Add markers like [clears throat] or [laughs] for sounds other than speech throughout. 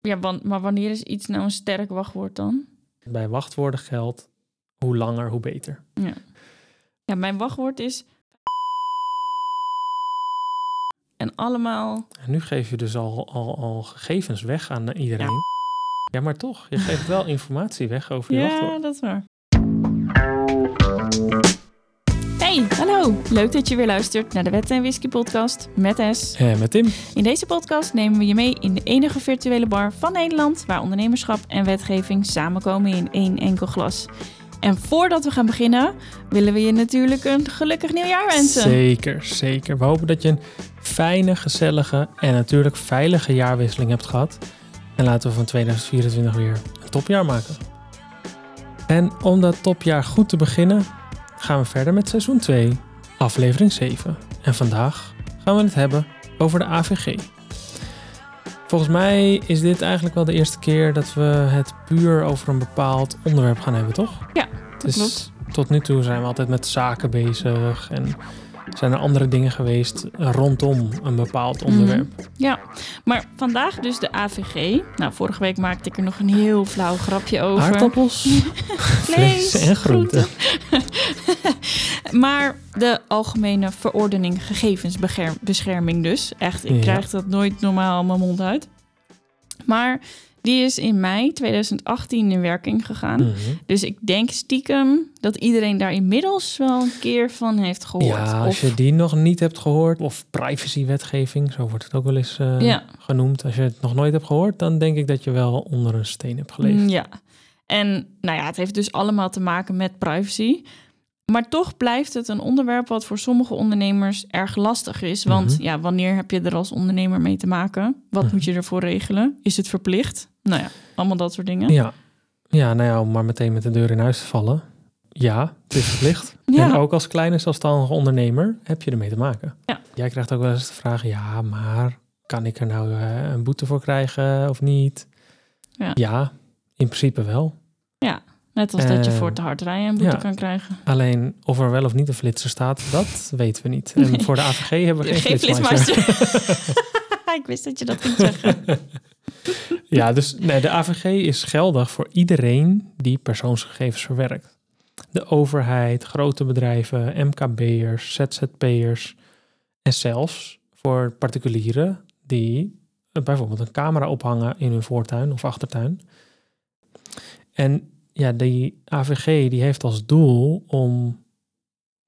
Ja, wan- maar wanneer is iets nou een sterk wachtwoord dan? Bij wachtwoorden geldt hoe langer, hoe beter. Ja. Ja, mijn wachtwoord is... En allemaal... En nu geef je dus al, al, al gegevens weg aan iedereen. Ja. maar toch, je geeft wel informatie weg over je Ja, wachtwoord. dat is waar. Hey, hallo. Leuk dat je weer luistert naar de Wet en Whisky podcast met S. Eh, met Tim. In deze podcast nemen we je mee in de enige virtuele bar van Nederland... waar ondernemerschap en wetgeving samenkomen in één enkel glas. En voordat we gaan beginnen, willen we je natuurlijk een gelukkig nieuwjaar wensen. Zeker, zeker. We hopen dat je een fijne, gezellige en natuurlijk veilige jaarwisseling hebt gehad. En laten we van 2024 weer een topjaar maken. En om dat topjaar goed te beginnen, gaan we verder met seizoen 2, aflevering 7. En vandaag gaan we het hebben over de AVG. Volgens mij is dit eigenlijk wel de eerste keer dat we het puur over een bepaald onderwerp gaan hebben, toch? Ja, Dus klopt. tot nu toe zijn we altijd met zaken bezig en zijn er andere dingen geweest rondom een bepaald onderwerp. Ja, maar vandaag dus de AVG. Nou, vorige week maakte ik er nog een heel flauw grapje over. Aardappels, [laughs] vlees en groenten. [laughs] maar de Algemene Verordening Gegevensbescherming dus. Echt, ik Ja. krijg dat nooit normaal mijn mond uit. Maar die is in mei 2018 in werking gegaan. Mhm. Dus ik denk stiekem dat iedereen daar inmiddels wel een keer van heeft gehoord. Ja, als Of- je die nog niet hebt gehoord, of privacywetgeving, zo wordt het ook wel eens eh, Ja. genoemd. Als je het nog nooit hebt gehoord, dan denk ik dat je wel onder een steen hebt geleefd. Mm, Ja. En nou ja, het heeft dus allemaal te maken met privacy. Maar toch blijft het een onderwerp wat voor sommige ondernemers erg lastig is. Want Mhm. ja, wanneer heb je er als ondernemer mee te maken? Wat Mhm. moet je ervoor regelen? Is het verplicht? Nou ja, allemaal dat soort dingen. Ja. ja, nou ja, om maar meteen met de deur in huis te vallen. Ja, het is verplicht. [laughs] Ja. En ook als kleine zelfstandige ondernemer heb je ermee te maken. Ja. Jij krijgt ook wel eens de vraag, ja, maar kan ik er nou eh, een boete voor krijgen of niet? Ja. in principe wel. Net als dat je Eh, voor te hard rijden een boete ja. kan krijgen. Alleen of er wel of niet een flitser staat, dat [laughs] weten we niet. En Nee. voor de AVG hebben we geen, Geen [laughs] [laughs] ik wist dat je dat ging zeggen. ja, dus nee, de AVG is geldig voor iedereen die persoonsgegevens verwerkt. De overheid, grote bedrijven, MKB'ers, ZZP'ers en zelfs voor particulieren die bijvoorbeeld een camera ophangen in hun voortuin of achtertuin. En ja, die AVG die heeft als doel om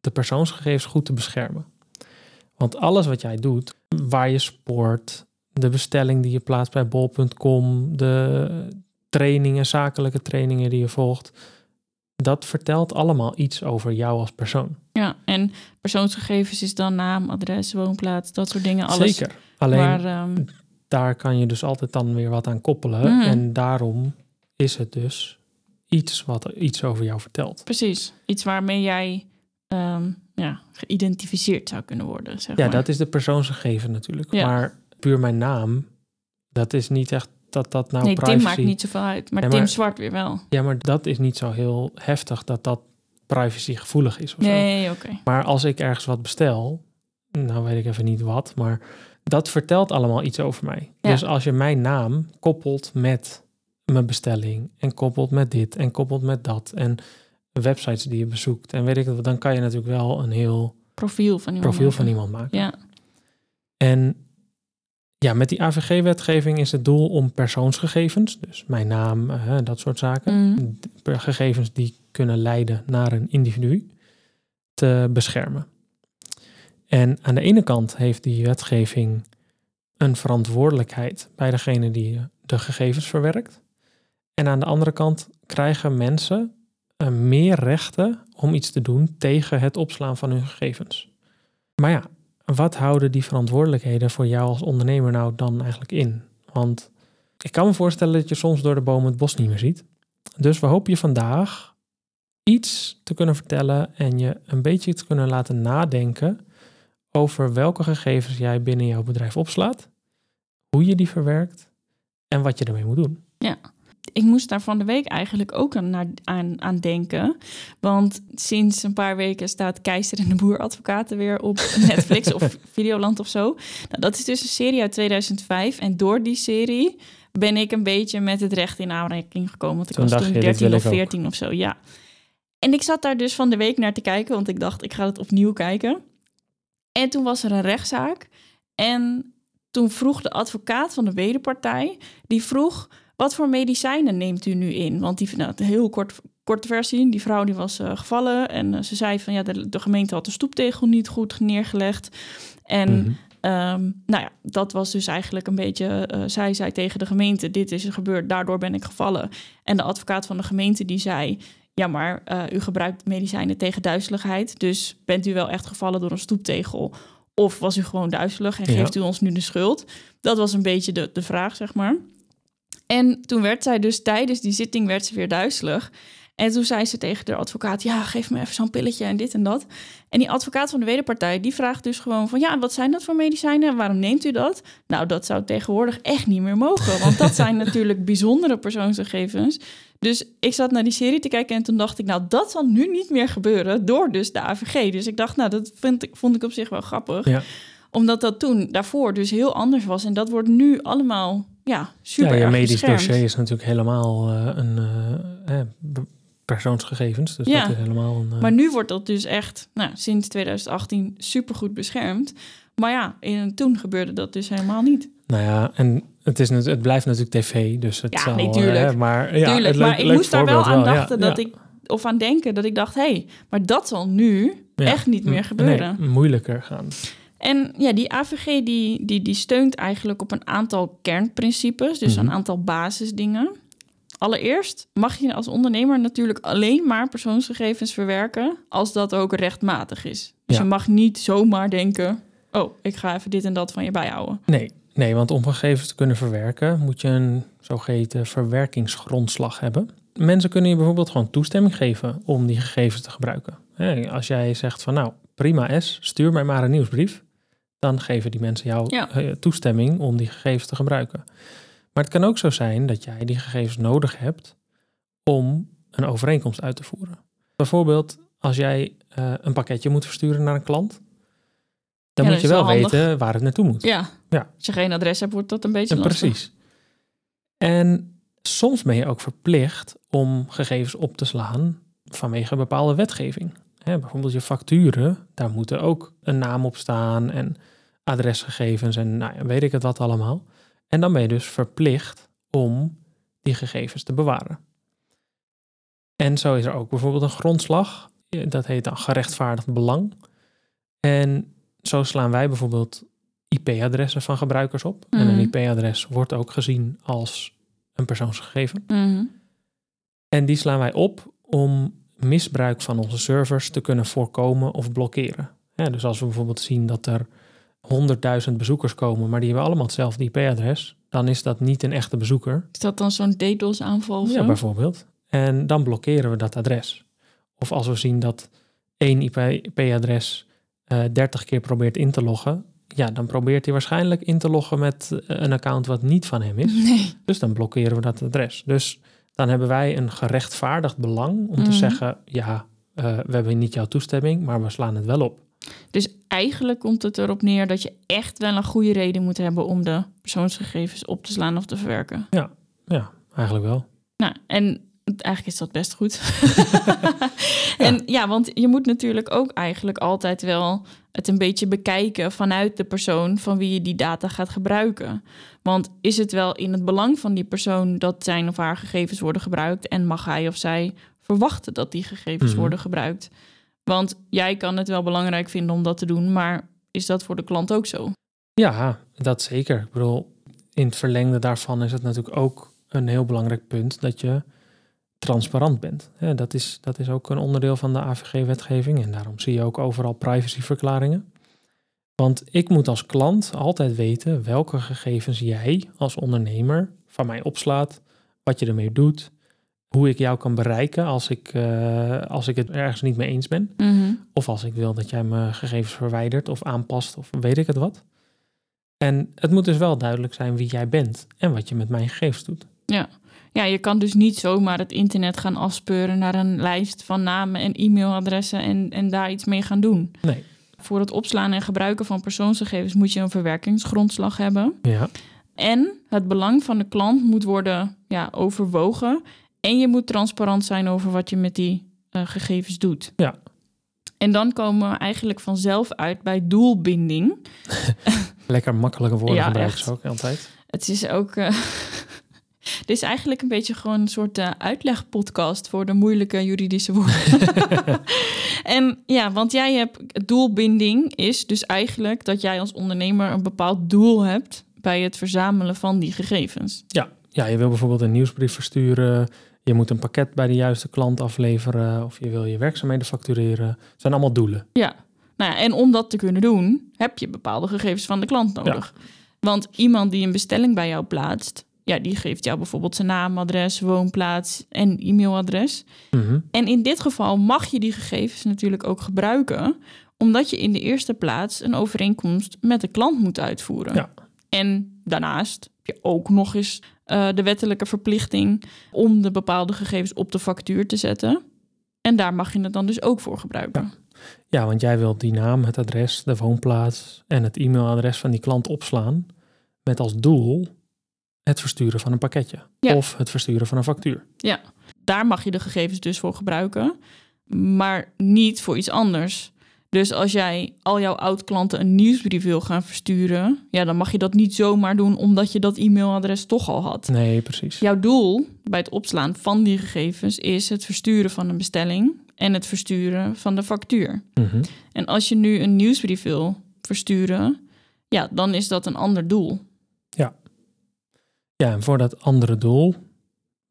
de persoonsgegevens goed te beschermen. Want alles wat jij doet, waar je sport, de bestelling die je plaatst bij bol.com, de trainingen, zakelijke trainingen die je volgt, dat vertelt allemaal iets over jou als persoon. Ja, en persoonsgegevens is dan naam, adres, woonplaats, dat soort dingen. Alles Zeker. Alleen waar... ehm, daar kan je dus altijd dan weer wat aan koppelen. Mm. En daarom is het dus iets wat iets over jou vertelt. Precies. Iets waarmee jij ehm, ja, geïdentificeerd zou kunnen worden. Zeg Ja, maar. dat is de persoonsgegeven natuurlijk. Ja. Maar puur mijn naam, dat is niet echt dat dat nou nee, privacy... Tim maakt niet zoveel uit. Maar, Tim Zwart weer wel. Ja, maar dat is niet zo heel heftig dat dat privacy gevoelig is of. Nee, oké. Maar als ik ergens wat bestel, nou weet ik even niet wat, maar dat vertelt allemaal iets over mij. Ja. Dus als je mijn naam koppelt met mijn bestelling en koppelt met dit en koppelt met dat en websites die je bezoekt en weet ik het, dan kan je natuurlijk wel een heel Profiel van iemand. profiel van maken. iemand maken. Ja, En ja, met die AVG-wetgeving is het doel om persoonsgegevens, dus mijn naam, eh, dat soort zaken, d- gegevens die kunnen leiden naar een individu, te beschermen. En aan de ene kant heeft die wetgeving een verantwoordelijkheid bij degene die de gegevens verwerkt. En aan de andere kant krijgen mensen eh, meer rechten om iets te doen tegen het opslaan van hun gegevens. Maar ja, wat houden die verantwoordelijkheden voor jou als ondernemer nou dan eigenlijk in? Want ik kan me voorstellen dat je soms door de bomen het bos niet meer ziet. Dus we hopen je vandaag iets te kunnen vertellen en je een beetje te kunnen laten nadenken over welke gegevens jij binnen jouw bedrijf opslaat, hoe je die verwerkt en wat je ermee moet doen. Ik moest daar van de week eigenlijk ook aan, aan, aan denken. Want sinds een paar weken staat Keizer en de Boer Advocaten weer op [laughs] Netflix of Videoland of zo. Nou, dat is dus een serie uit 2005. En door die serie ben ik een beetje met het recht in aanraking gekomen. Want ik Toen was toen je, dit 13 wil of ik ook. 14 of zo, ja. En ik zat daar dus van de week naar te kijken, want ik dacht, ik ga het opnieuw kijken. En toen was er een rechtszaak. En toen vroeg de advocaat van de wederpartij, die vroeg, wat voor medicijnen neemt u nu in? Want die, nou, een heel kort, korte versie, die vrouw die was eh, gevallen en eh, ze zei van, ja, de, de gemeente had de stoeptegel niet goed neergelegd. En Mhm. Ehm, nou ja, dat was dus eigenlijk een beetje. eh, zij zei tegen de gemeente: Dit is er gebeurd, daardoor ben ik gevallen. En de advocaat van de gemeente die zei: Ja, maar u gebruikt medicijnen tegen duizeligheid. Dus bent u wel echt gevallen door een stoeptegel? Of was u gewoon duizelig en Ja. geeft u ons nu de schuld? Dat was een beetje de, de vraag, zeg maar. En toen werd zij dus tijdens die zitting werd ze weer duizelig. En toen zei ze tegen de advocaat: Ja, geef me even zo'n pilletje en dit en dat. En die advocaat van de wederpartij die vraagt dus gewoon van ja, wat zijn dat voor medicijnen en waarom neemt u dat? Nou, dat zou tegenwoordig echt niet meer mogen, want dat zijn [laughs] natuurlijk bijzondere persoonsgegevens. Dus ik zat naar die serie te kijken en toen dacht ik, nou, dat zal nu niet meer gebeuren door dus de AVG. Dus ik dacht, nou, dat vind ik, vond ik op zich wel grappig. Ja. Omdat dat toen daarvoor dus heel anders was en dat wordt nu allemaal ja, super ja, je medisch dossier is natuurlijk helemaal eh, een eh, eh, persoonsgegevens. Dus Ja. dat is helemaal een... Maar nu wordt dat dus echt nou, sinds 2018 supergoed beschermd. Maar ja, in, toen gebeurde dat dus helemaal niet. Nou ja, en het, is, het blijft natuurlijk tv, dus het Ja, zal... nee, tuurlijk. maar ja, Tuurlijk, leuk- maar ik moest daar wel aan dachten ja. dat ik, of aan denken dat ik dacht, hé, hey, maar dat zal nu echt niet meer gebeuren. Nee, moeilijker gaan. En ja, die AVG die, die, die steunt eigenlijk op een aantal kernprincipes, dus Mhm. een aantal basisdingen. Allereerst mag je als ondernemer natuurlijk alleen maar persoonsgegevens verwerken als dat ook rechtmatig is. Dus Ja. je mag niet zomaar denken, oh, ik ga even dit en dat van je bijhouden. Nee, nee, want om gegevens te kunnen verwerken moet je een zogeheten verwerkingsgrondslag hebben. Mensen kunnen je bijvoorbeeld gewoon toestemming geven om die gegevens te gebruiken. Als jij zegt van nou, prima S, stuur mij maar een nieuwsbrief, dan geven die mensen jou Ja. eh, toestemming om die gegevens te gebruiken. Maar het kan ook zo zijn dat jij die gegevens nodig hebt om een overeenkomst uit te voeren. Bijvoorbeeld als jij eh, een pakketje moet versturen naar een klant, dan Ja, moet je wel weten waar het naartoe moet. Ja. Ja. Als je geen adres hebt, wordt dat een beetje lastig. precies. En soms ben je ook verplicht om gegevens op te slaan vanwege bepaalde wetgeving. Hè, bijvoorbeeld je facturen, daar moet er ook een naam op staan en adresgegevens en nou ja, weet ik het wat allemaal. En dan ben je dus verplicht om die gegevens te bewaren. En zo is er ook bijvoorbeeld een grondslag, dat heet dan gerechtvaardigd belang. En zo slaan wij bijvoorbeeld IP-adressen van gebruikers op. En een Mhm. IP-adres wordt ook gezien als een persoonsgegeven. Mhm. En die slaan wij op om misbruik van onze servers te kunnen voorkomen of blokkeren. Ja, dus als we bijvoorbeeld zien dat er 100.000 bezoekers komen, maar die hebben allemaal hetzelfde IP-adres, dan is dat niet een echte bezoeker. Is dat dan zo'n DDoS-aanval Ja, zo? bijvoorbeeld. En dan blokkeren we dat adres. Of als we zien dat één IP-adres eh 30 keer probeert in te loggen, ja, dan probeert hij waarschijnlijk in te loggen met eh, een account wat niet van hem is. Nee. Dus dan blokkeren we dat adres. Dus dan hebben wij een gerechtvaardigd belang om Mhm. te zeggen, ja, eh, we hebben niet jouw toestemming, maar we slaan het wel op. Dus eigenlijk komt het erop neer dat je echt wel een goede reden moet hebben om de persoonsgegevens op te slaan of te verwerken. Ja, eigenlijk wel. Nou, en eigenlijk is dat best goed. [laughs] En ja, want je moet natuurlijk ook eigenlijk altijd wel het een beetje bekijken vanuit de persoon van wie je die data gaat gebruiken. Want is het wel in het belang van die persoon dat zijn of haar gegevens worden gebruikt en mag hij of zij verwachten dat die gegevens Mhm. worden gebruikt? Want jij kan het wel belangrijk vinden om dat te doen, maar is dat voor de klant ook zo? Ja, dat zeker. Ik bedoel, in het verlengde daarvan is het natuurlijk ook een heel belangrijk punt dat je transparant bent. Ja, dat, is, dat is ook een onderdeel van de AVG-wetgeving en daarom zie je ook overal privacyverklaringen. Want ik moet als klant altijd weten welke gegevens jij als ondernemer van mij opslaat, wat je ermee doet, hoe ik jou kan bereiken als ik, eh, als ik het ergens niet mee eens ben. Of als ik wil dat jij mijn gegevens verwijdert of aanpast of weet ik het wat. En het moet dus wel duidelijk zijn wie jij bent en wat je met mijn gegevens doet. Ja, je kan dus niet zomaar het internet gaan afspeuren naar een lijst van namen en e-mailadressen en, en daar iets mee gaan doen. Nee. Voor het opslaan en gebruiken van persoonsgegevens moet je een verwerkingsgrondslag hebben. Ja, En het belang van de klant moet worden ja, overwogen. En je moet transparant zijn over wat je met die eh, gegevens doet. Ja. En dan komen we eigenlijk vanzelf uit bij doelbinding. [laughs] Lekker makkelijke woorden Ja, gebruiken ze ook altijd. Het is ook. eh, [laughs] Dit is eigenlijk een beetje gewoon een soort eh, uitlegpodcast voor de moeilijke juridische woorden. [laughs] en ja, want jij hebt doelbinding is dus eigenlijk dat jij als ondernemer een bepaald doel hebt bij het verzamelen van die gegevens. Ja, je wil bijvoorbeeld een nieuwsbrief versturen. Je moet een pakket bij de juiste klant afleveren. Of je wil je werkzaamheden factureren. Het zijn allemaal doelen. Ja, nou ja, en om dat te kunnen doen, heb je bepaalde gegevens van de klant nodig. Want iemand die een bestelling bij jou plaatst, ja, die geeft jou bijvoorbeeld zijn naam, adres, woonplaats en e-mailadres. Mhm. En in dit geval mag je die gegevens natuurlijk ook gebruiken, omdat je in de eerste plaats een overeenkomst met de klant moet uitvoeren. Ja. En daarnaast heb je ook nog eens eh, de wettelijke verplichting om de bepaalde gegevens op de factuur te zetten. En daar mag je het dan dus ook voor gebruiken. Ja, want jij wilt die naam, het adres, de woonplaats en het e-mailadres van die klant opslaan. Met als doel het versturen van een pakketje. Ja. Of het versturen van een factuur. Daar mag je de gegevens dus voor gebruiken, maar niet voor iets anders. Dus als jij al jouw oud-klanten een nieuwsbrief wil gaan versturen, ja, dan mag je dat niet zomaar doen omdat je dat e-mailadres toch al had. Nee, precies. Jouw doel bij het opslaan van die gegevens is het versturen van een bestelling en het versturen van de factuur. Mhm. En als je nu een nieuwsbrief wil versturen, ja, dan is dat een ander doel. Ja, en voor dat andere doel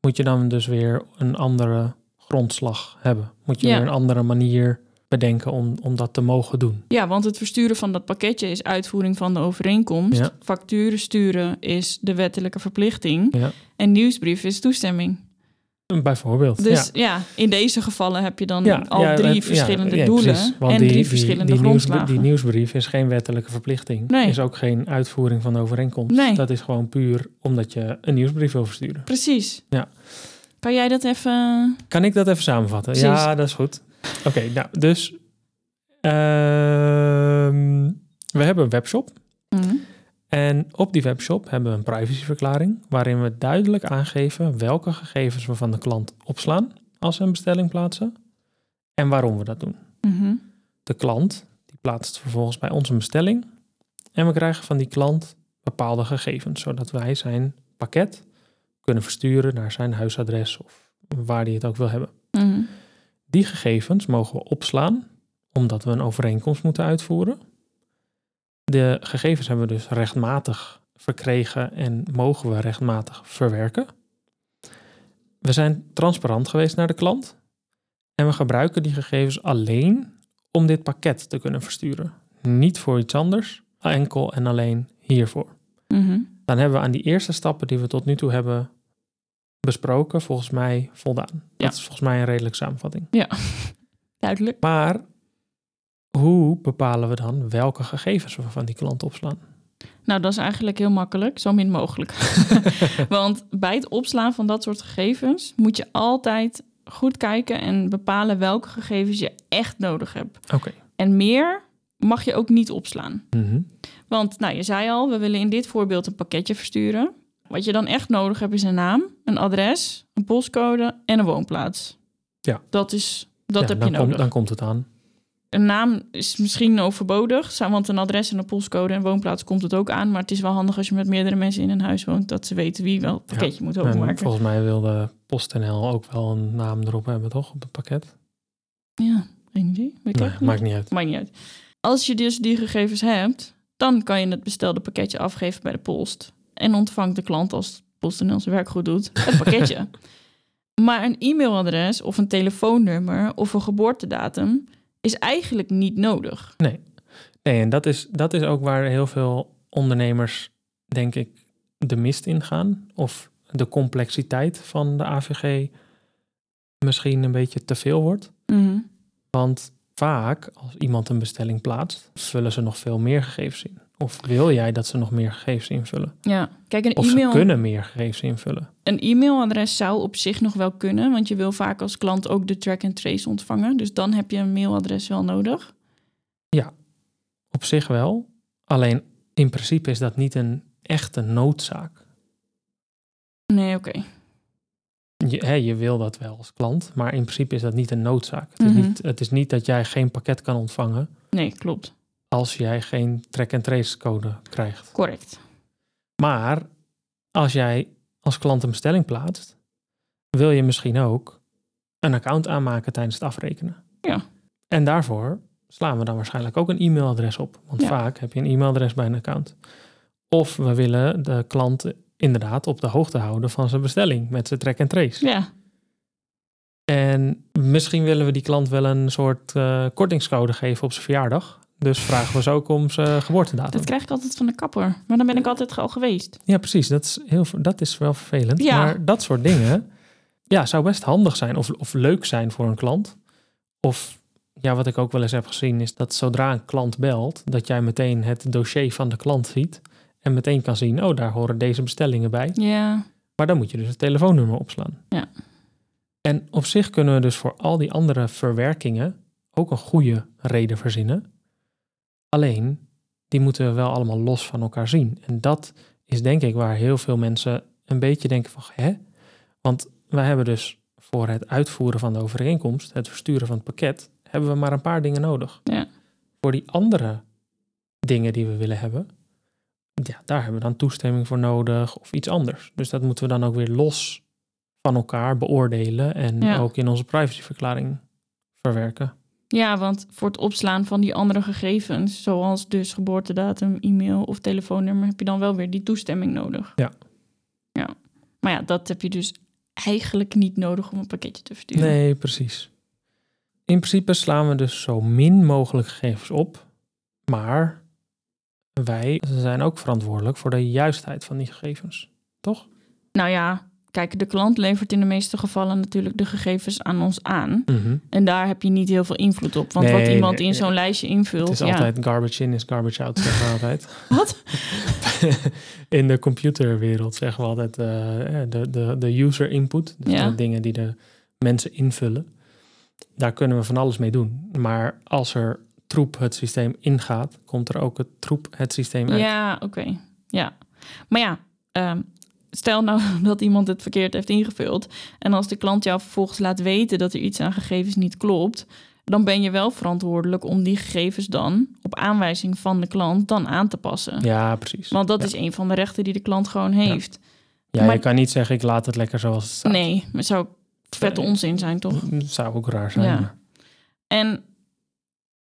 moet je dan dus weer een andere grondslag hebben. Moet je Ja. weer een andere manier bedenken om, om dat te mogen doen. Ja, want het versturen van dat pakketje is uitvoering van de overeenkomst. Ja. Facturen sturen is de wettelijke verplichting. Ja. En nieuwsbrief is toestemming. Bijvoorbeeld. Dus ja. ja, in deze gevallen heb je dan Ja, al ja, drie verschillende doelen en die- drie verschillende die, grondslagen. die nieuwsbrief is geen wettelijke verplichting. Nee. Is ook geen uitvoering van de overeenkomst. Nee. Dat is gewoon puur omdat je een nieuwsbrief wil versturen. Precies. Ja. Kan jij dat even... Kan ik dat even samenvatten? Precies. Ja, dat is goed. Oké, nou, dus ehm, we hebben een webshop. En op die webshop hebben we een privacyverklaring waarin we duidelijk aangeven welke gegevens we van de klant opslaan als we een bestelling plaatsen en waarom we dat doen. Mhm. De klant die plaatst vervolgens bij ons een bestelling en we krijgen van die klant bepaalde gegevens, zodat wij zijn pakket kunnen versturen naar zijn huisadres of waar hij het ook wil hebben. Mhm. Die gegevens mogen we opslaan omdat we een overeenkomst moeten uitvoeren. De gegevens hebben we dus rechtmatig verkregen en mogen we rechtmatig verwerken. We zijn transparant geweest naar de klant en we gebruiken die gegevens alleen om dit pakket te kunnen versturen. Niet voor iets anders, enkel en alleen hiervoor. Mhm. Dan hebben we aan die eerste stappen die we tot nu toe hebben besproken, volgens mij voldaan. Ja. Dat is volgens mij een redelijke samenvatting. [laughs] Duidelijk. Maar hoe bepalen we dan welke gegevens we van die klant opslaan? Nou, dat is eigenlijk heel makkelijk, zo min mogelijk. [laughs] [laughs] Want bij het opslaan van dat soort gegevens moet je altijd goed kijken en bepalen welke gegevens je echt nodig hebt. Oké. En meer mag je ook niet opslaan. Mhm. Want, nou, je zei al, we willen in dit voorbeeld een pakketje versturen. Wat je dan echt nodig hebt is een naam, een adres, een postcode en een woonplaats. Ja. Dat is, dat Ja, heb je nodig. Dan komt het aan. Een naam is misschien overbodig, want een adres en een postcode en woonplaats komt het ook aan. Maar het is wel handig als je met meerdere mensen in een huis woont, dat ze weten wie wel het pakketje moet En openmaken. volgens mij wilde PostNL ook wel een naam erop hebben, toch? Op het pakket. Ja, geen idee. Weet Nee, maakt niet uit. Maakt niet uit. Als je dus die gegevens hebt, dan kan je het bestelde pakketje afgeven bij de post. En ontvangt de klant, als PostNL zijn werk goed doet, het [laughs] pakketje. maar een e-mailadres of een telefoonnummer of een geboortedatum is eigenlijk niet nodig. Nee, en dat is, dat is ook waar heel veel ondernemers, denk ik, de mist in gaan. Of de complexiteit van de AVG misschien een beetje te veel wordt. Want vaak, als iemand een bestelling plaatst, vullen ze nog veel meer gegevens in. Of wil jij dat ze nog meer gegevens invullen? Ja, kijk, een Of ze e-mail. kunnen meer gegevens invullen. Een e-mailadres zou op zich nog wel kunnen, want je wil vaak als klant ook de track and trace ontvangen. Dus dan heb je een mailadres wel nodig. Op zich wel. Alleen in principe is dat niet een echt een noodzaak. Nee, oké. Je, hè, je wil dat wel als klant, maar in principe is dat niet een noodzaak. Het, is, Mhm. niet, het is niet dat jij geen pakket kan ontvangen Nee, klopt. Als jij geen track-and-trace code krijgt. Correct. Maar als jij als klant een bestelling plaatst, wil je misschien ook een account aanmaken tijdens het afrekenen. Ja. En daarvoor slaan we dan waarschijnlijk ook een e-mailadres op. Want Ja. vaak heb je een e-mailadres bij een account. Of we willen de klant inderdaad op de hoogte houden van zijn bestelling met zijn track and trace. Ja, En misschien willen we die klant wel een soort eh, kortingscode geven op zijn verjaardag. Dus vragen we ze ook om zijn geboortedatum. dat krijg ik altijd van de kapper. Maar dan ben ik altijd al geweest. Ja, precies. Dat is, heel, dat is wel vervelend. Ja. Maar dat soort dingen ja, zou best handig zijn of, of leuk zijn voor een klant. Of ja, wat ik ook wel eens heb gezien is dat zodra een klant belt, dat jij meteen het dossier van de klant ziet. En meteen kan zien, oh, daar horen deze bestellingen bij. Ja, Maar dan moet je dus het telefoonnummer opslaan. Ja. En op zich kunnen we dus voor al die andere verwerkingen ook een goede reden verzinnen. Alleen, die moeten we wel allemaal los van elkaar zien. En dat is denk ik waar heel veel mensen een beetje denken van, hè? Want wij hebben dus voor het uitvoeren van de overeenkomst, het versturen van het pakket, hebben we maar een paar dingen nodig. Ja. Voor die andere dingen die we willen hebben, ja, daar hebben we dan toestemming voor nodig of iets anders. Dus dat moeten we dan ook weer los van elkaar beoordelen en Ja. ook in onze privacyverklaring verwerken. Ja, want voor het opslaan van die andere gegevens, zoals dus geboortedatum, e-mail of telefoonnummer, heb je dan wel weer die toestemming nodig. Ja. Ja. Maar ja, dat heb je dus eigenlijk niet nodig om een pakketje te versturen. Nee, precies. In principe slaan we dus zo min mogelijk gegevens op, maar wij zijn ook verantwoordelijk voor de juistheid van die gegevens, toch? Nou ja, kijk, de klant levert in de meeste gevallen natuurlijk de gegevens aan ons aan. Mhm. En daar heb je niet heel veel invloed op. Want Nee, wat iemand nee, in nee. zo'n lijstje invult. Het is ja. altijd garbage in is garbage out, zeggen we [laughs] altijd. Wat? [laughs] in de computerwereld zeggen we altijd eh, de, de, de user input. Dus Ja. de dingen die de mensen invullen. Daar kunnen we van alles mee doen. Maar als er troep het systeem ingaat, komt er ook het troep het systeem uit. Ja, oké. Ja. Maar ja, ehm, stel nou [laughs] dat iemand het verkeerd heeft ingevuld. En als de klant jou vervolgens laat weten dat er iets aan gegevens niet klopt. Dan ben je wel verantwoordelijk om die gegevens dan op aanwijzing van de klant dan aan te passen. Ja, precies. Want dat Ja. is een van de rechten die de klant gewoon heeft. Ja, maar- je kan niet zeggen, ik laat het lekker zoals het staat. Nee, maar zou vette Nee. onzin zijn, toch? [laughs] Zou ook raar zijn. Ja. maar- En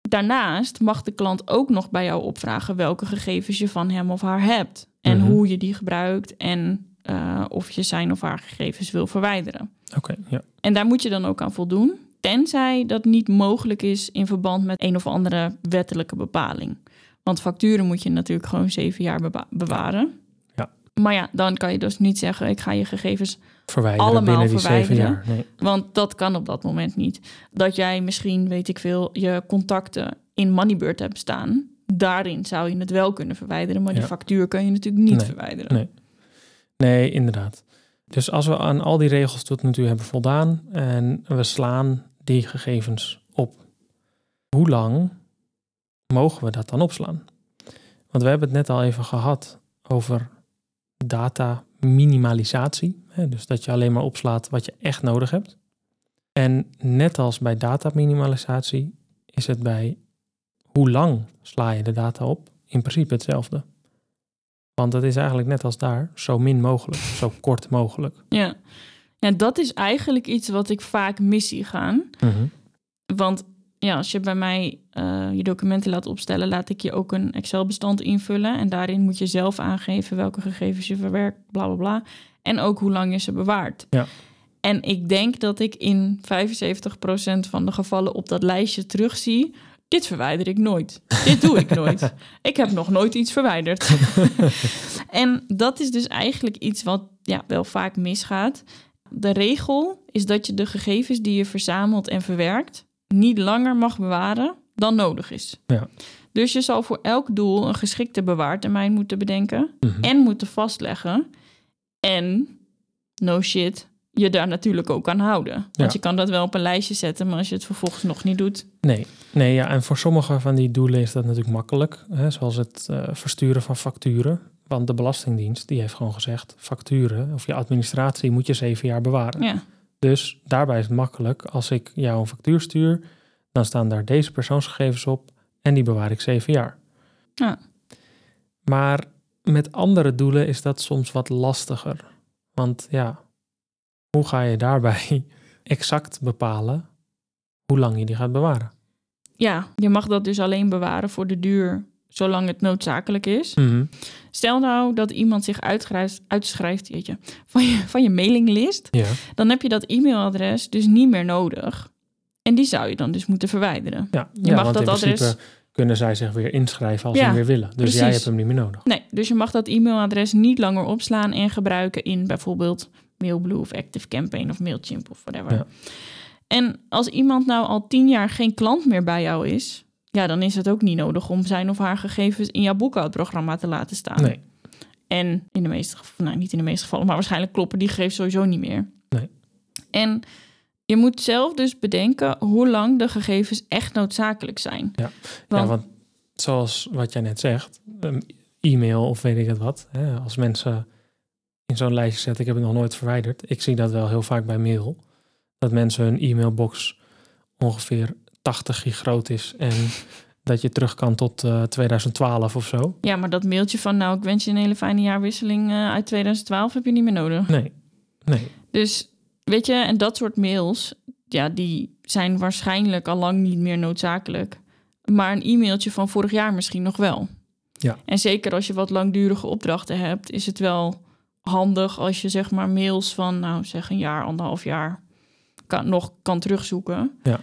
daarnaast mag de klant ook nog bij jou opvragen welke gegevens je van hem of haar hebt. En Mhm. hoe je die gebruikt en eh, of je zijn of haar gegevens wil verwijderen. Oké, ja. En daar moet je dan ook aan voldoen, tenzij dat niet mogelijk is in verband met een of andere wettelijke bepaling. Want facturen moet je natuurlijk gewoon zeven jaar bewa- bewaren. Ja. Maar ja, dan kan je dus niet zeggen, ik ga je gegevens Verwijderen Allemaal binnen die zeven verwijderen. jaar. Nee. want dat kan op dat moment niet. Dat jij misschien, weet ik veel, je contacten in Moneybird hebt staan. Daarin zou je het wel kunnen verwijderen, maar die factuur kan je natuurlijk niet Nee, verwijderen. nee. Nee, inderdaad. Dus als we aan al die regels tot nu toe hebben voldaan en we slaan die gegevens op, hoe lang mogen we dat dan opslaan? Want we hebben het net al even gehad over data minimalisatie. Hè? Dus dat je alleen maar opslaat wat je echt nodig hebt. En net als bij data minimalisatie is het bij hoe lang sla je de data op in principe hetzelfde. Want het is eigenlijk net als daar, zo min mogelijk, zo [laughs] kort mogelijk. Ja. ja, dat is eigenlijk iets wat ik vaak mis zie gaan. Want ja, als je bij mij eh, je documenten laat opstellen, laat ik je ook een Excel-bestand invullen. En daarin moet je zelf aangeven welke gegevens je verwerkt, bla bla bla. En ook hoe lang je ze bewaart. Ja. En ik denk dat ik in 75% van de gevallen op dat lijstje terugzie. Dit verwijder ik nooit. Dit doe ik nooit. [laughs] Ik heb nog nooit iets verwijderd. [laughs] en dat is dus eigenlijk iets wat ja, wel vaak misgaat. De regel is dat je de gegevens die je verzamelt en verwerkt niet langer mag bewaren dan nodig is. Ja. Dus je zal voor elk doel een geschikte bewaartermijn moeten bedenken Mhm. en moeten vastleggen. En, no shit, je daar natuurlijk ook aan houden. Want Ja. je kan dat wel op een lijstje zetten, maar als je het vervolgens nog niet doet. Nee, nee ja, en voor sommige van die doelen is dat natuurlijk makkelijk. Hè, zoals het eh, versturen van facturen. Want de Belastingdienst die heeft gewoon gezegd: facturen of je administratie moet je zeven jaar bewaren. Ja. Dus daarbij is het makkelijk. Als ik jou een factuur stuur, dan staan daar deze persoonsgegevens op en die bewaar ik zeven jaar. Ja. Maar met andere doelen is dat soms wat lastiger. Want ja, hoe ga je daarbij [laughs] exact bepalen hoe lang je die gaat bewaren? ja, je mag dat dus alleen bewaren voor de duur zolang het noodzakelijk is. Mhm. Stel nou dat iemand zich uitschrijft, jeetje, van, je, van je mailinglist. Ja, Dan heb je dat e-mailadres dus niet meer nodig. En die zou je dan dus moeten verwijderen. ja. Je ja mag want dat in adres- kunnen zij zich weer inschrijven als Ja, ze weer willen. Dus jij precies. hebt hem niet meer nodig. Nee, dus je mag dat e-mailadres niet langer opslaan en gebruiken in bijvoorbeeld Mailblue of Active Campaign of Mailchimp of whatever. Ja. En als iemand nou al tien jaar geen klant meer bij jou is, ja, dan is het ook niet nodig om zijn of haar gegevens in jouw boekhoudprogramma te laten staan. Nee, En in de meeste gevallen, nou niet in de meeste gevallen, maar waarschijnlijk kloppen die gegevens sowieso niet meer. Nee. En je moet zelf dus bedenken hoe lang de gegevens echt noodzakelijk zijn. Ja. Want, ja, want zoals wat jij net zegt, e-mail of weet ik het wat. Hè, als mensen in zo'n lijstje zetten, ik heb het nog nooit verwijderd. Ik zie dat wel heel vaak bij mail. Dat mensen hun e-mailbox ongeveer 80 gig groot is en [laughs] dat je terug kan tot eh, 2012 of zo. ja, maar dat mailtje van nou, ik wens je een hele fijne jaarwisseling eh, uit 2012 heb je niet meer nodig. Nee, nee. Dus weet je, en dat soort mails, ja, die zijn waarschijnlijk al lang niet meer noodzakelijk. Maar een e-mailtje van vorig jaar misschien nog wel. Ja. En zeker als je wat langdurige opdrachten hebt, is het wel handig als je zeg maar mails van, nou zeg een jaar, anderhalf jaar, kan, nog kan terugzoeken. Ja.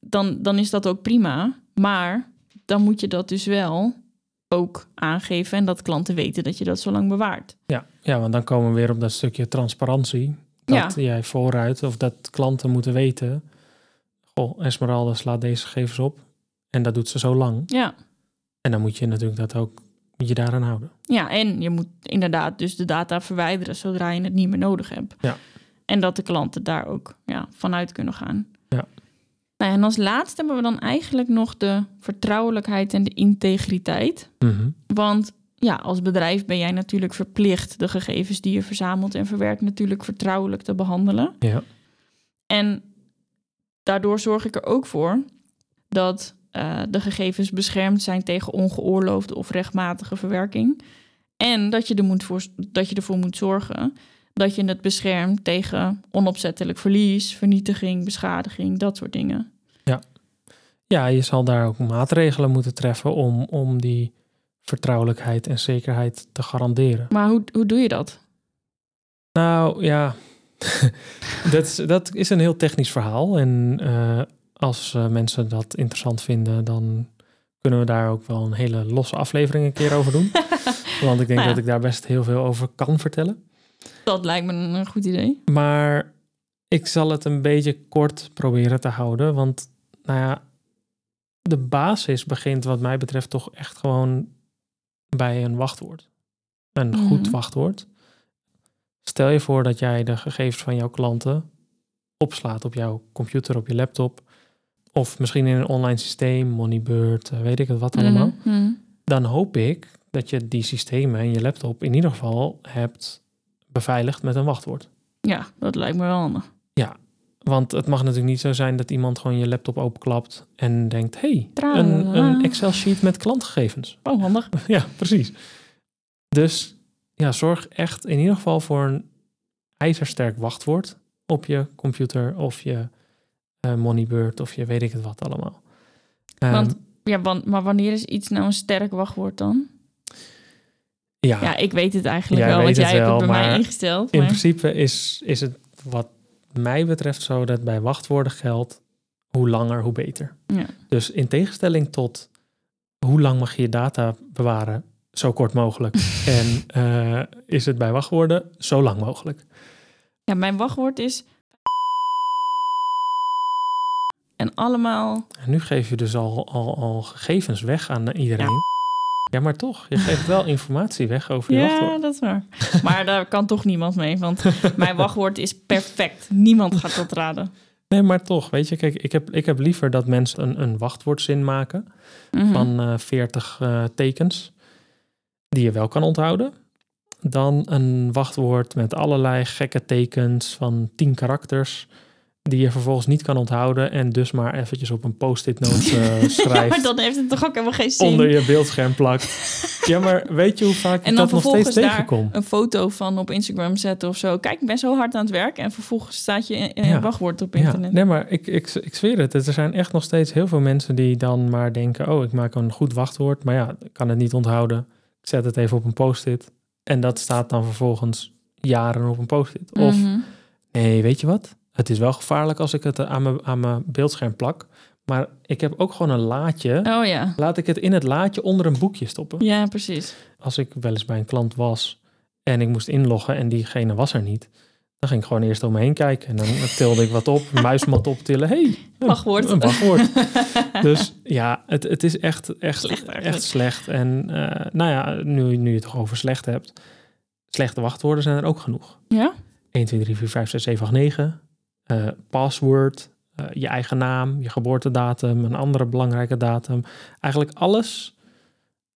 Dan, dan is dat ook prima. Maar dan moet je dat dus wel ook aangeven en dat klanten weten dat je dat zo lang bewaart. Ja, ja, want dan komen we weer op dat stukje transparantie. Dat jij vooruit of dat klanten moeten weten. Goh, Esmeralda slaat deze gegevens op. En dat doet ze zo lang. Ja. En dan moet je natuurlijk dat ook moet je daaraan houden. Ja, en je moet inderdaad dus de data verwijderen zodra je het niet meer nodig hebt. Ja. En dat de klanten daar ook ja, vanuit kunnen gaan. Ja. Nou, en als laatste hebben we dan eigenlijk nog de vertrouwelijkheid en de integriteit. Mhm. Want ja, als bedrijf ben jij natuurlijk verplicht de gegevens die je verzamelt en verwerkt natuurlijk vertrouwelijk te behandelen. Ja, En daardoor zorg ik er ook voor dat eh, de gegevens beschermd zijn tegen ongeoorloofde of rechtmatige verwerking. En dat je, er moet voor, dat je ervoor moet zorgen dat je het beschermt tegen onopzettelijk verlies, vernietiging, beschadiging, dat soort dingen. ja, je zal daar ook maatregelen moeten treffen om, om die vertrouwelijkheid en zekerheid te garanderen. Maar hoe, hoe doe je dat? Nou ja, [laughs] dat, is, dat is een heel technisch verhaal. En eh, als eh, mensen dat interessant vinden, dan kunnen we daar ook wel een hele losse aflevering een keer over doen. [laughs] Want ik denk Nou ja. dat ik daar best heel veel over kan vertellen. Dat lijkt me een, een goed idee. Maar ik zal het een beetje kort proberen te houden. Want nou ja, de basis begint wat mij betreft toch echt gewoon bij een wachtwoord. Een Mhm. goed wachtwoord. Stel je voor dat jij de gegevens van jouw klanten opslaat op jouw computer, op je laptop. Of misschien in een online systeem, Moneybird, eh, weet ik het wat allemaal. Mhm, mhm. Dan hoop ik dat je die systemen en je laptop in ieder geval hebt beveiligd met een wachtwoord. Ja, dat lijkt me wel handig. Want het mag natuurlijk niet zo zijn dat iemand gewoon je laptop openklapt en denkt: hey, een, een Excel-sheet met klantgegevens. Oh, handig. [laughs] ja, precies. Dus ja, zorg echt in ieder geval voor een ijzersterk wachtwoord op je computer of je eh, Moneybird of je weet ik het wat allemaal. Ehm, Want, ja, want, maar wanneer is iets nou een sterk wachtwoord dan? ja, Ja, ik weet het eigenlijk wel, want jij het hebt het bij mij maar ingesteld. in Maar... principe is, is het wat mij betreft zo dat bij wachtwoorden geldt hoe langer, hoe beter. Ja. Dus in tegenstelling tot hoe lang mag je je data bewaren, zo kort mogelijk. [laughs] en eh, is het bij wachtwoorden zo lang mogelijk. ja, mijn wachtwoord is... En allemaal... En nu geef je dus al, al, al gegevens weg aan iedereen. Ja. maar toch, je geeft wel informatie weg over je Ja, wachtwoord. dat is waar. Maar daar kan toch niemand mee, want mijn wachtwoord is perfect. Niemand gaat dat raden. Nee, maar toch, weet je, kijk, ik heb, ik heb liever dat mensen een, een wachtwoordzin maken Mhm. van eh 40 eh, tekens, die je wel kan onthouden. dan een wachtwoord met allerlei gekke tekens van 10 karakters. Die je vervolgens niet kan onthouden. En dus maar eventjes op een post-it note [laughs] uh, Ja, schrijft. maar dan heeft het toch ook helemaal geen zin. onder je beeldscherm plakt. [laughs] ja, maar weet je hoe vaak ik En dan dat nog steeds daar tegenkom? een foto van op Instagram zetten of zo. Kijk, ik ben zo hard aan het werk. En vervolgens staat je in, Ja. wachtwoord op Ja, internet. nee, maar ik, ik, ik zweer het. Er zijn echt nog steeds heel veel mensen die dan maar denken... oh, ik maak een goed wachtwoord, maar ja, ik kan het niet onthouden. Ik zet het even op een post-it. En dat staat dan vervolgens jaren op een post-it. Of, Mhm. nee, weet je wat? Het is wel gevaarlijk als ik het aan mijn, aan mijn beeldscherm plak. Maar ik heb ook gewoon een laadje. Oh ja. Laat ik het in het laadje onder een boekje stoppen. Ja, precies. Als ik wel eens bij een klant was en ik moest inloggen en diegene was er niet... dan ging ik gewoon eerst om me heen kijken. En dan [laughs] tilde ik wat op, muismat optillen. hey, een- Wachtwoord. Een wachtwoord. [laughs] dus ja, het, het is echt, echt, Slecht echt slecht. En eh, nou ja, nu, nu je het toch over slecht hebt. Slechte wachtwoorden zijn er ook genoeg. Ja? 1, 2, 3, 4, 5, 6, 7, 8, 9. Eh password, eh, je eigen naam, je geboortedatum, een andere belangrijke datum. Eigenlijk alles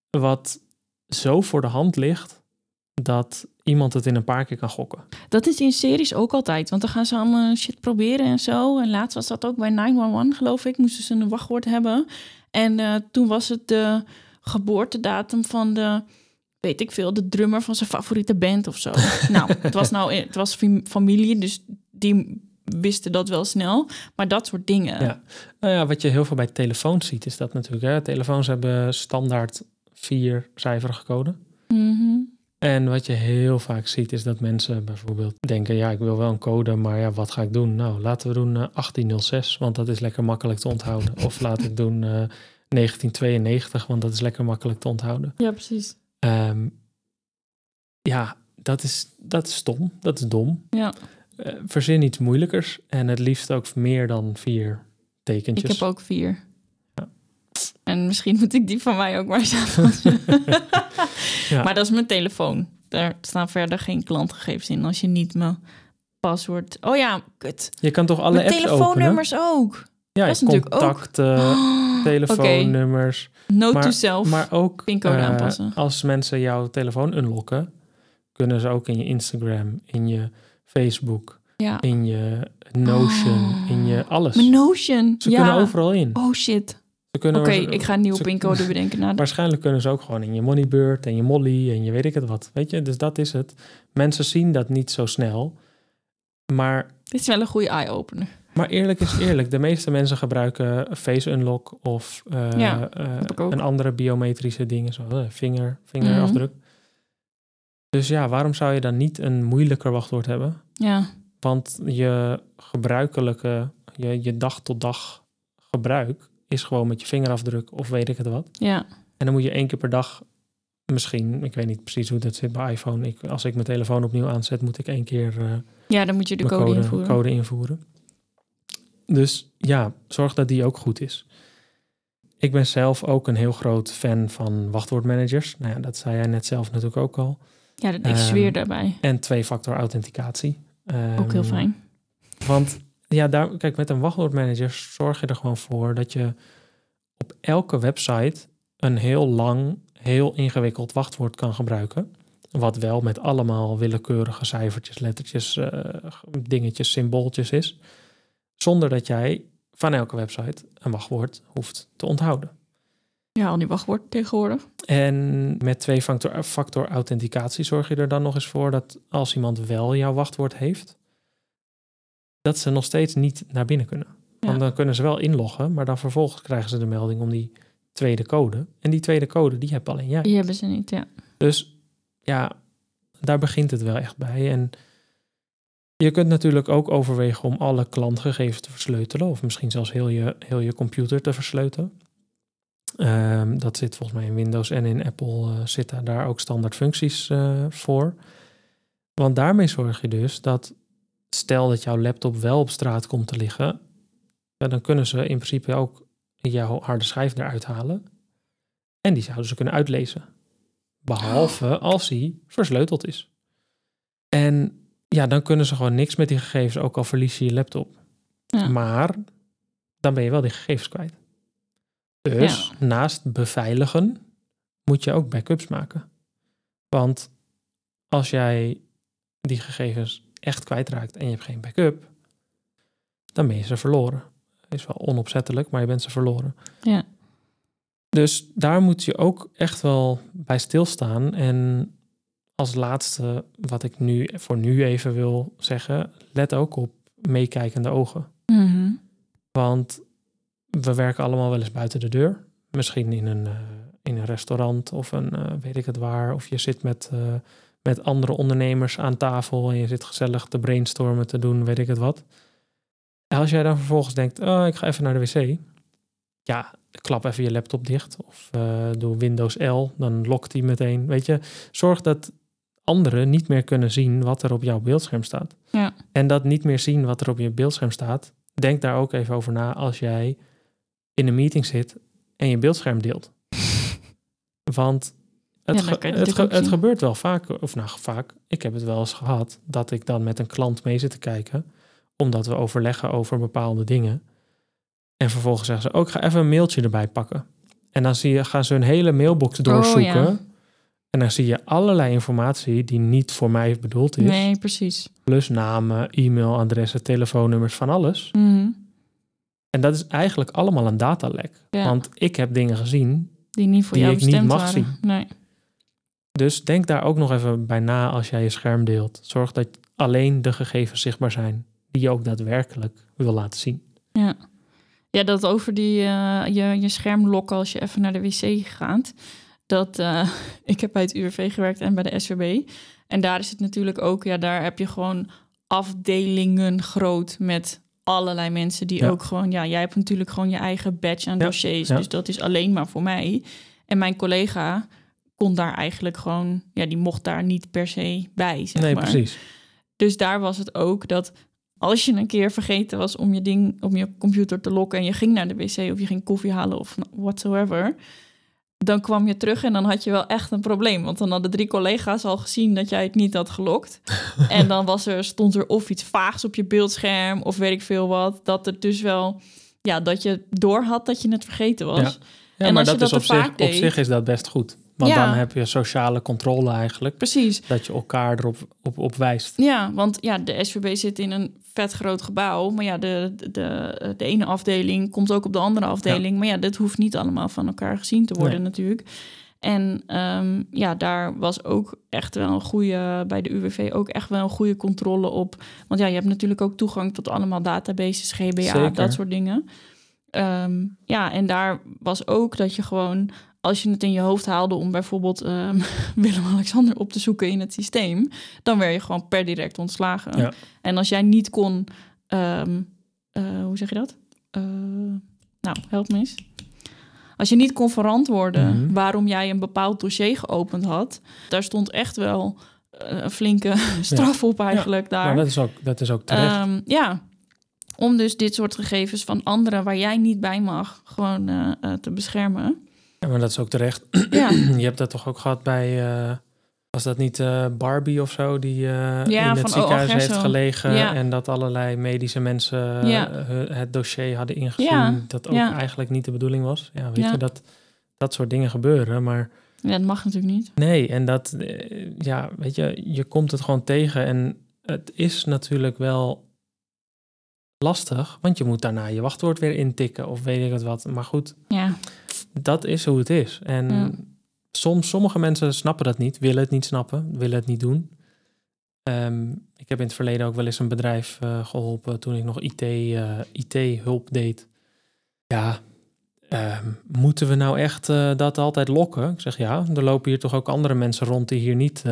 wat zo voor de hand ligt dat iemand het in een paar keer kan gokken. Dat is in series ook altijd. Want dan gaan ze allemaal shit proberen en zo. En laatst was dat ook bij 911, geloof ik. Moesten ze een wachtwoord hebben. En eh, toen was het de geboortedatum van de... Weet ik veel, de drummer van zijn favoriete band of zo. [laughs] nou, het was nou het was fam- familie, dus die wisten dat wel snel. Maar dat soort dingen. Ja. Nou ja, wat je heel veel bij telefoons ziet, is dat natuurlijk. Hè? Telefoons hebben standaard vier cijferige code. Mhm. En wat je heel vaak ziet, is dat mensen bijvoorbeeld denken: ja, ik wil wel een code, maar ja, wat ga ik doen? Nou, laten we doen eh, 1806, want dat is lekker makkelijk te onthouden. Of [laughs] laat ik doen eh, 1992, want dat is lekker makkelijk te onthouden. Ja, precies. Ehm, ja, dat is, dat is stom. Dat is dom. Ja. Eh, verzin iets moeilijkers en het liefst ook meer dan vier Ik tekentjes. heb ook vier. Ja. En misschien moet ik die van mij ook maar eens aanpassen. [laughs] Ja. Maar dat is mijn telefoon. Daar staan verder geen klantgegevens in als je niet mijn paswoord... Oh ja, kut. Je kan toch alle mijn apps openen? telefoonnummers ook. Ja, dat is natuurlijk ook- contacten, [gasps] telefoonnummers. Note Maar- to self. Maar ook Pincode eh, aanpassen. als mensen jouw telefoon unlocken, kunnen ze ook in je Instagram, in je Facebook, ja. in je Notion, Oh. in je alles. Mijn Notion. Ze ja. kunnen overal in. Oh shit. Oké, ik ga een nieuwe pincode [laughs] bedenken. Nou, Waarschijnlijk kunnen ze ook gewoon in je Moneybird en je Molly en je weet ik het wat. Weet je, dus dat is het. Mensen zien dat niet zo snel. Maar, dit is wel een goede eye-opener. maar eerlijk is eerlijk, de meeste mensen gebruiken Face Unlock of eh, Ja, eh, een andere biometrische dingen, zoals eh, vinger, vingerafdruk. Dus ja, waarom zou je dan niet een moeilijker wachtwoord hebben? Ja. Want je gebruikelijke, je, je dag tot dag gebruik is gewoon met je vingerafdruk of weet ik het wat. Ja. En dan moet je één keer per dag, misschien, ik weet niet precies hoe dat zit bij iPhone. Ik, als ik mijn telefoon opnieuw aanzet, moet ik één keer eh, Ja, dan moet je de code, invoeren. code invoeren. Dus ja, zorg dat die ook goed is. Ik ben zelf ook een heel groot fan van wachtwoordmanagers. Nou ja, dat zei jij net zelf natuurlijk ook al. Ja, dat- ik Ehm, zweer daarbij. En twee-factor authenticatie. Ook heel Ehm, fijn. Want ja, daar, kijk, met een wachtwoordmanager zorg je er gewoon voor dat je op elke website een heel lang, heel ingewikkeld wachtwoord kan gebruiken. Wat wel met allemaal willekeurige cijfertjes, lettertjes, eh, dingetjes, symbooltjes is. Zonder dat jij van elke website een wachtwoord hoeft te onthouden. Ja, al die wachtwoord tegenwoordig. En met twee-factor factor authenticatie zorg je er dan nog eens voor dat als iemand wel jouw wachtwoord heeft, dat ze nog steeds niet naar binnen kunnen. Ja. Want dan kunnen ze wel inloggen, maar dan vervolgens krijgen ze de melding om die tweede code. En die tweede code, die heb alleen jij. Die hebben ze niet, ja. Dus ja, daar begint het wel echt bij. En je kunt natuurlijk ook overwegen om alle klantgegevens te versleutelen. Of misschien zelfs heel je, heel je computer te versleutelen. Ehm, dat zit volgens mij in Windows en in Apple eh, zitten daar ook standaard functies eh, voor. Want daarmee zorg je dus dat stel dat jouw laptop wel op straat komt te liggen, dan kunnen ze in principe ook jouw harde schijf eruit halen. En die zouden ze kunnen uitlezen. Behalve als hij versleuteld is. En ja, dan kunnen ze gewoon niks met die gegevens, ook al verlies je je laptop. Ja. Maar dan ben je wel die gegevens kwijt. Dus naast beveiligen moet je ook backups maken. Want als jij die gegevens echt kwijtraakt en je hebt geen backup, dan ben je ze verloren. Is wel onopzettelijk, maar je bent ze verloren. Ja. Dus daar moet je ook echt wel bij stilstaan. En als laatste, wat ik nu voor nu even wil zeggen, let ook op meekijkende ogen. Mhm. Want we werken allemaal wel eens buiten de deur. Misschien in een, eh, in een restaurant of een eh, weet ik het waar. Of je zit met, eh, met andere ondernemers aan tafel en je zit gezellig te brainstormen te doen, weet ik het wat. En als jij dan vervolgens denkt, oh, ik ga even naar de wc. Ja, klap even je laptop dicht of doe Windows L, dan lokt hij meteen. Weet je, zorg dat anderen niet meer kunnen zien wat er op jouw beeldscherm staat. Ja. En dat niet meer zien wat er op je beeldscherm staat, denk daar ook even over na als jij in een meeting zit en je beeldscherm deelt. [laughs] Want het, Ja, ge- het, ge- gebeurt wel vaak, of nou vaak, ik heb het wel eens gehad, dat ik dan met een klant mee zit te kijken, omdat we overleggen over bepaalde dingen. En vervolgens zeggen ze, ook ik ga even een mailtje erbij pakken. En dan zie je, gaan ze hun hele mailbox doorzoeken. Oh, ja. En dan zie je allerlei informatie die niet voor mij bedoeld is. Nee, precies. Plus namen, e-mailadressen, telefoonnummers, van alles. Mhm. En dat is eigenlijk allemaal een datalek. Ja. Want ik heb dingen gezien. Die niet voor die jou ik niet mag waren. zien. Nee. Dus denk daar ook nog even bij na als jij je scherm deelt. Zorg dat alleen de gegevens zichtbaar zijn die je ook daadwerkelijk wil laten zien. Ja. Ja, dat over die, eh, je, je scherm lokken als je even naar de wc gaat. Dat, eh, [laughs] ik heb bij het UWV gewerkt en bij de SWB. En daar is het natuurlijk ook, ja, daar heb je gewoon afdelingen groot met allerlei mensen die Ja. ook gewoon, ja, jij hebt natuurlijk gewoon je eigen badge aan Ja, dossiers. Dus dat is alleen maar voor mij. En mijn collega kon daar eigenlijk gewoon, ja, die mocht daar niet per se bij, zeg nee, maar. precies. Dus daar was het ook dat als je een keer vergeten was om je ding op je computer te lokken en je ging naar de wc of je ging koffie halen of whatsoever, dan kwam je terug en dan had je wel echt een probleem. Want dan hadden drie collega's al gezien dat jij het niet had gelokt. [laughs] en dan was er, stond er of iets vaags op je beeldscherm of weet ik veel wat. Dat het dus wel, ja, dat je door had dat je het vergeten was. Ja. Ja, En maar dat, is op zich, op zich is dat best goed. Want Ja. dan heb je sociale controle eigenlijk. Precies. Dat je elkaar erop op, op wijst. Ja, want ja, de SVB zit in een vet groot gebouw. Maar ja, de, de, de, de ene afdeling komt ook op de andere afdeling. Maar ja, dit hoeft niet allemaal van elkaar gezien te worden Nee. natuurlijk. En ehm, ja, daar was ook echt wel een goede, bij de UWV ook echt wel een goede controle op. Want ja, je hebt natuurlijk ook toegang tot allemaal databases, GBA, Zeker. dat soort dingen. Ehm, ja, en daar was ook dat je gewoon, als je het in je hoofd haalde om bijvoorbeeld ehm, [laughs] Willem-Alexander op te zoeken in het systeem, dan werd je gewoon per direct ontslagen. Ja. En als jij niet kon, ehm, eh, hoe zeg je dat? Eh, nou, help me eens. Als je niet kon verantwoorden Mhm. waarom jij een bepaald dossier geopend had, daar stond echt wel eh, een flinke [laughs] straf op eigenlijk daar. Maar dat is ook, dat is ook terecht. Ja, om dus dit soort gegevens van anderen waar jij niet bij mag, gewoon eh, eh, te beschermen. ja, maar dat is ook terecht. [clears throat] Ja, Je hebt dat toch ook gehad bij... eh, was dat niet Barbie of zo? Die Ja, in het ziekenhuis heeft gelegen. Ja. En dat allerlei medische mensen het dossier hadden ingezien. Dat ook eigenlijk niet de bedoeling was. Ja, weet je, dat, dat soort dingen gebeuren. Maar ja, dat mag natuurlijk niet. Nee, en dat, ja, weet je, je komt het gewoon tegen. En het is natuurlijk wel lastig, want je moet daarna je wachtwoord weer intikken of weet ik het wat. Maar goed, Ja, dat is hoe het is. En Ja. soms, sommige mensen snappen dat niet, willen het niet snappen, willen het niet doen. Ehm, ik heb in het verleden ook wel eens een bedrijf eh, geholpen toen ik nog IT, eh, IT-hulp deed. Ja, ehm, moeten we nou echt eh, dat altijd lokken? Ik zeg ja, er lopen hier toch ook andere mensen rond die hier niet,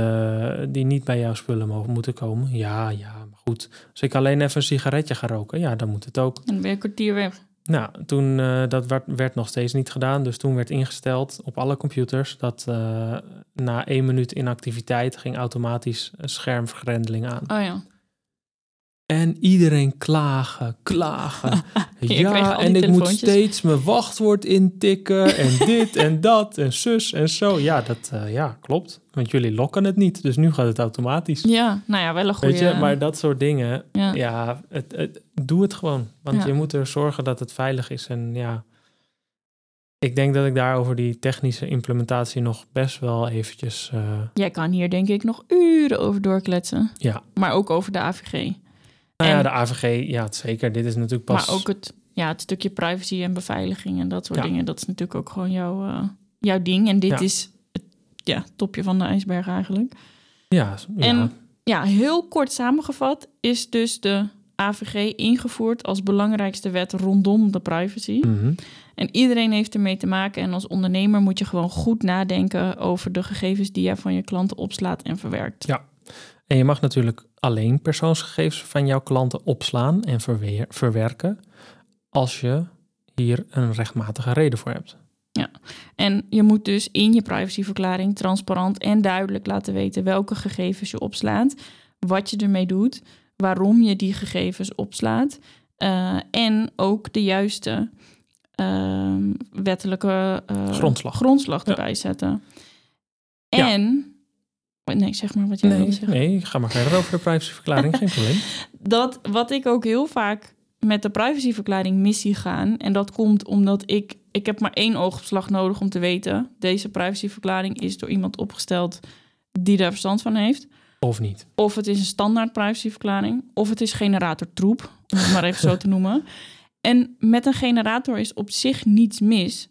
die niet bij jouw spullen mogen moeten komen. Ja, ja, goed. Als ik alleen even een sigaretje ga roken, ja, dan moet het ook. en dan ben je een kwartier weg. Nou, toen uh, dat werd, werd, nog steeds niet gedaan. Dus toen werd ingesteld op alle computers dat uh, na één minuut inactiviteit ging automatisch een schermvergrendeling aan. Oh ja. En iedereen klagen, klagen. [laughs] ja, en ik moet steeds mijn wachtwoord intikken en [laughs] dit en dat en zus en zo. Ja, dat uh, ja, klopt. Want jullie lokken het niet, dus nu gaat het automatisch. Ja, nou ja, wel een goede... Weet je, maar dat soort dingen, ja, ja het, het, doe het gewoon. Want Ja. je moet er zorgen dat het veilig is en ja... Ik denk dat ik daar over die technische implementatie nog best wel eventjes... eh, Jij kan hier denk ik nog uren over doorkletsen. ja, Maar ook over de AVG. Nou ja, de AVG, ja, zeker. Dit is natuurlijk pas... Maar ook het, ja, het stukje privacy en beveiliging en dat soort Ja. dingen. Dat is natuurlijk ook gewoon jouw, eh, jouw ding. En dit Ja. is het ja, topje van de ijsberg eigenlijk. Ja, ja. En ja, heel kort samengevat is dus de AVG ingevoerd als belangrijkste wet rondom de privacy. Mhm. En iedereen heeft ermee te maken. En als ondernemer moet je gewoon goed nadenken over de gegevens die jij van je klanten opslaat en verwerkt. Ja. En je mag natuurlijk alleen persoonsgegevens van jouw klanten opslaan en verweer- verwerken als je hier een rechtmatige reden voor hebt. En je moet dus in je privacyverklaring transparant en duidelijk laten weten welke gegevens je opslaat, wat je ermee doet, waarom je die gegevens opslaat eh, en ook de juiste ehm, wettelijke eh, Grondslag. grondslag Ja. erbij zetten. Ja. En, nee, zeg maar wat jij Nee, zeggen. nee, ga maar verder over de privacyverklaring, geen probleem. [laughs] dat wat ik ook heel vaak met de privacyverklaring mis zie gaan. En dat komt omdat ik... Ik heb maar één oogopslag nodig om te weten... deze privacyverklaring is door iemand opgesteld die daar verstand van heeft. Of niet. Of het is een standaard privacyverklaring. Of het is generator troep, om het maar even zo te noemen. En met een generator is op zich niets mis.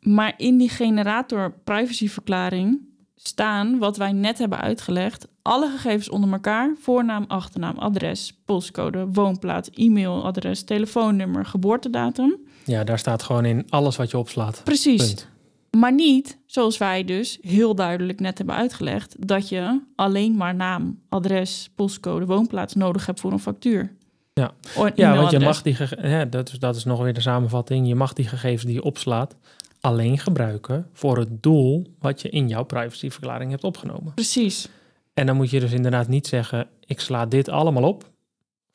Maar in die generator privacyverklaring staan, wat wij net hebben uitgelegd, alle gegevens onder elkaar: voornaam, achternaam, adres, postcode, woonplaats, e-mailadres, telefoonnummer, geboortedatum. Ja, daar staat gewoon in alles wat je opslaat. Precies. Punt. Maar niet, zoals wij dus heel duidelijk net hebben uitgelegd, dat je alleen maar naam, adres, postcode, woonplaats nodig hebt voor een factuur. Ja. Ja, want je mag die ja, dat, is, dat is nog weer de samenvatting. Je mag die gegevens die je opslaat alleen gebruiken voor het doel wat je in jouw privacyverklaring hebt opgenomen. Precies. En dan moet je dus inderdaad niet zeggen: ik sla dit allemaal op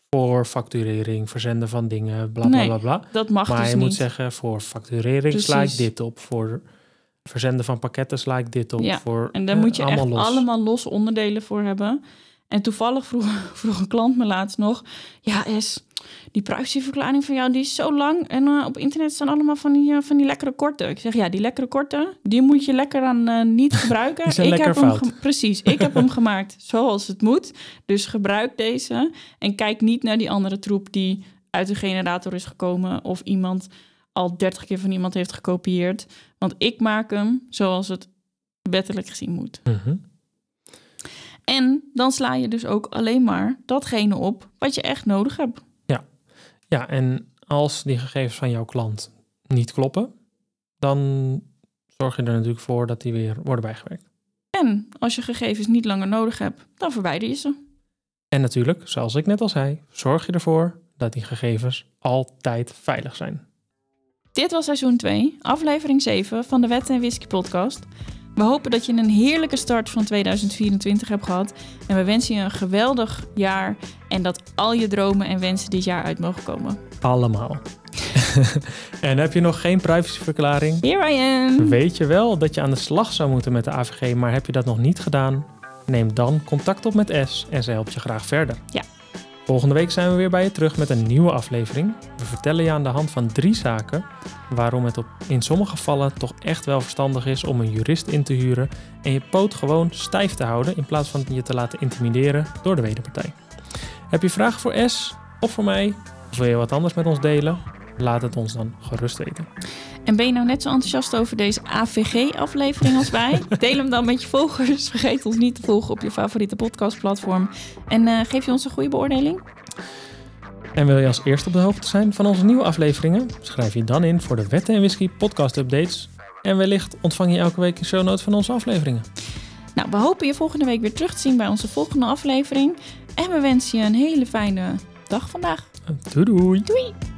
voor facturering, verzenden van dingen, bla bla Nee, bla. bla. Dat mag Maar dus je niet. moet zeggen: voor facturering sla ik dit op, voor verzenden van pakketten sla ik dit op. Ja, Voor, En daar eh, moet je echt allemaal los. allemaal losse onderdelen voor hebben. En toevallig vroeg, [laughs] vroeg een klant me laatst nog... Ja, Es, die privacyverklaring van jou die is zo lang... en eh, op internet staan allemaal van die, eh, van die lekkere korte. Ik zeg, ja, die lekkere korte... die moet je lekker aan eh, niet [laughs] gebruiken. Ik lekker heb hem fout. Precies, ik heb hem gemaakt [laughs] zoals het moet. Dus gebruik deze en kijk niet naar die andere troep... die uit de generator is gekomen... of iemand al dertig keer van iemand heeft gekopieerd. Want ik maak hem zoals het wettelijk gezien moet. Mhm. En dan sla je dus ook alleen maar datgene op wat je echt nodig hebt. Ja, en als die gegevens van jouw klant niet kloppen, dan zorg je er natuurlijk voor dat die weer worden bijgewerkt. En als je gegevens niet langer nodig hebt, dan verwijder je ze. En natuurlijk, zoals ik net al zei, zorg je ervoor dat die gegevens altijd veilig zijn. Dit was seizoen 2, aflevering 7 van de Wet en Whisky podcast. We hopen dat je een heerlijke start van 2024 hebt gehad. En we wensen je een geweldig jaar en dat al je dromen en wensen dit jaar uit mogen komen. Allemaal. [laughs] en heb je nog geen privacyverklaring? Here I am! Weet je wel dat je aan de slag zou moeten met de AVG, maar heb je dat nog niet gedaan? Neem dan contact op met S en zij helpt je graag verder. Ja. Volgende week zijn we weer bij je terug met een nieuwe aflevering. We vertellen je aan de hand van drie zaken waarom het op, in sommige gevallen toch echt wel verstandig is om een jurist in te huren en je poot gewoon stijf te houden in plaats van je te laten intimideren door de wederpartij. Heb je vragen voor S of voor mij? Of wil je wat anders met ons delen? Laat het ons dan gerust weten. En ben je nou net zo enthousiast over deze AVG-aflevering als wij? [laughs] Deel hem dan met je volgers. Vergeet ons niet te volgen op je favoriete podcastplatform. En eh, geef je ons een goede beoordeling. En wil je als eerste op de hoogte zijn van onze nieuwe afleveringen? Schrijf je dan in voor de Wetten en Whisky podcast updates. En wellicht ontvang je elke week een show note van onze afleveringen. Nou, we hopen je volgende week weer terug te zien bij onze volgende aflevering. En we wensen je een hele fijne dag vandaag. Doei doei! Doei!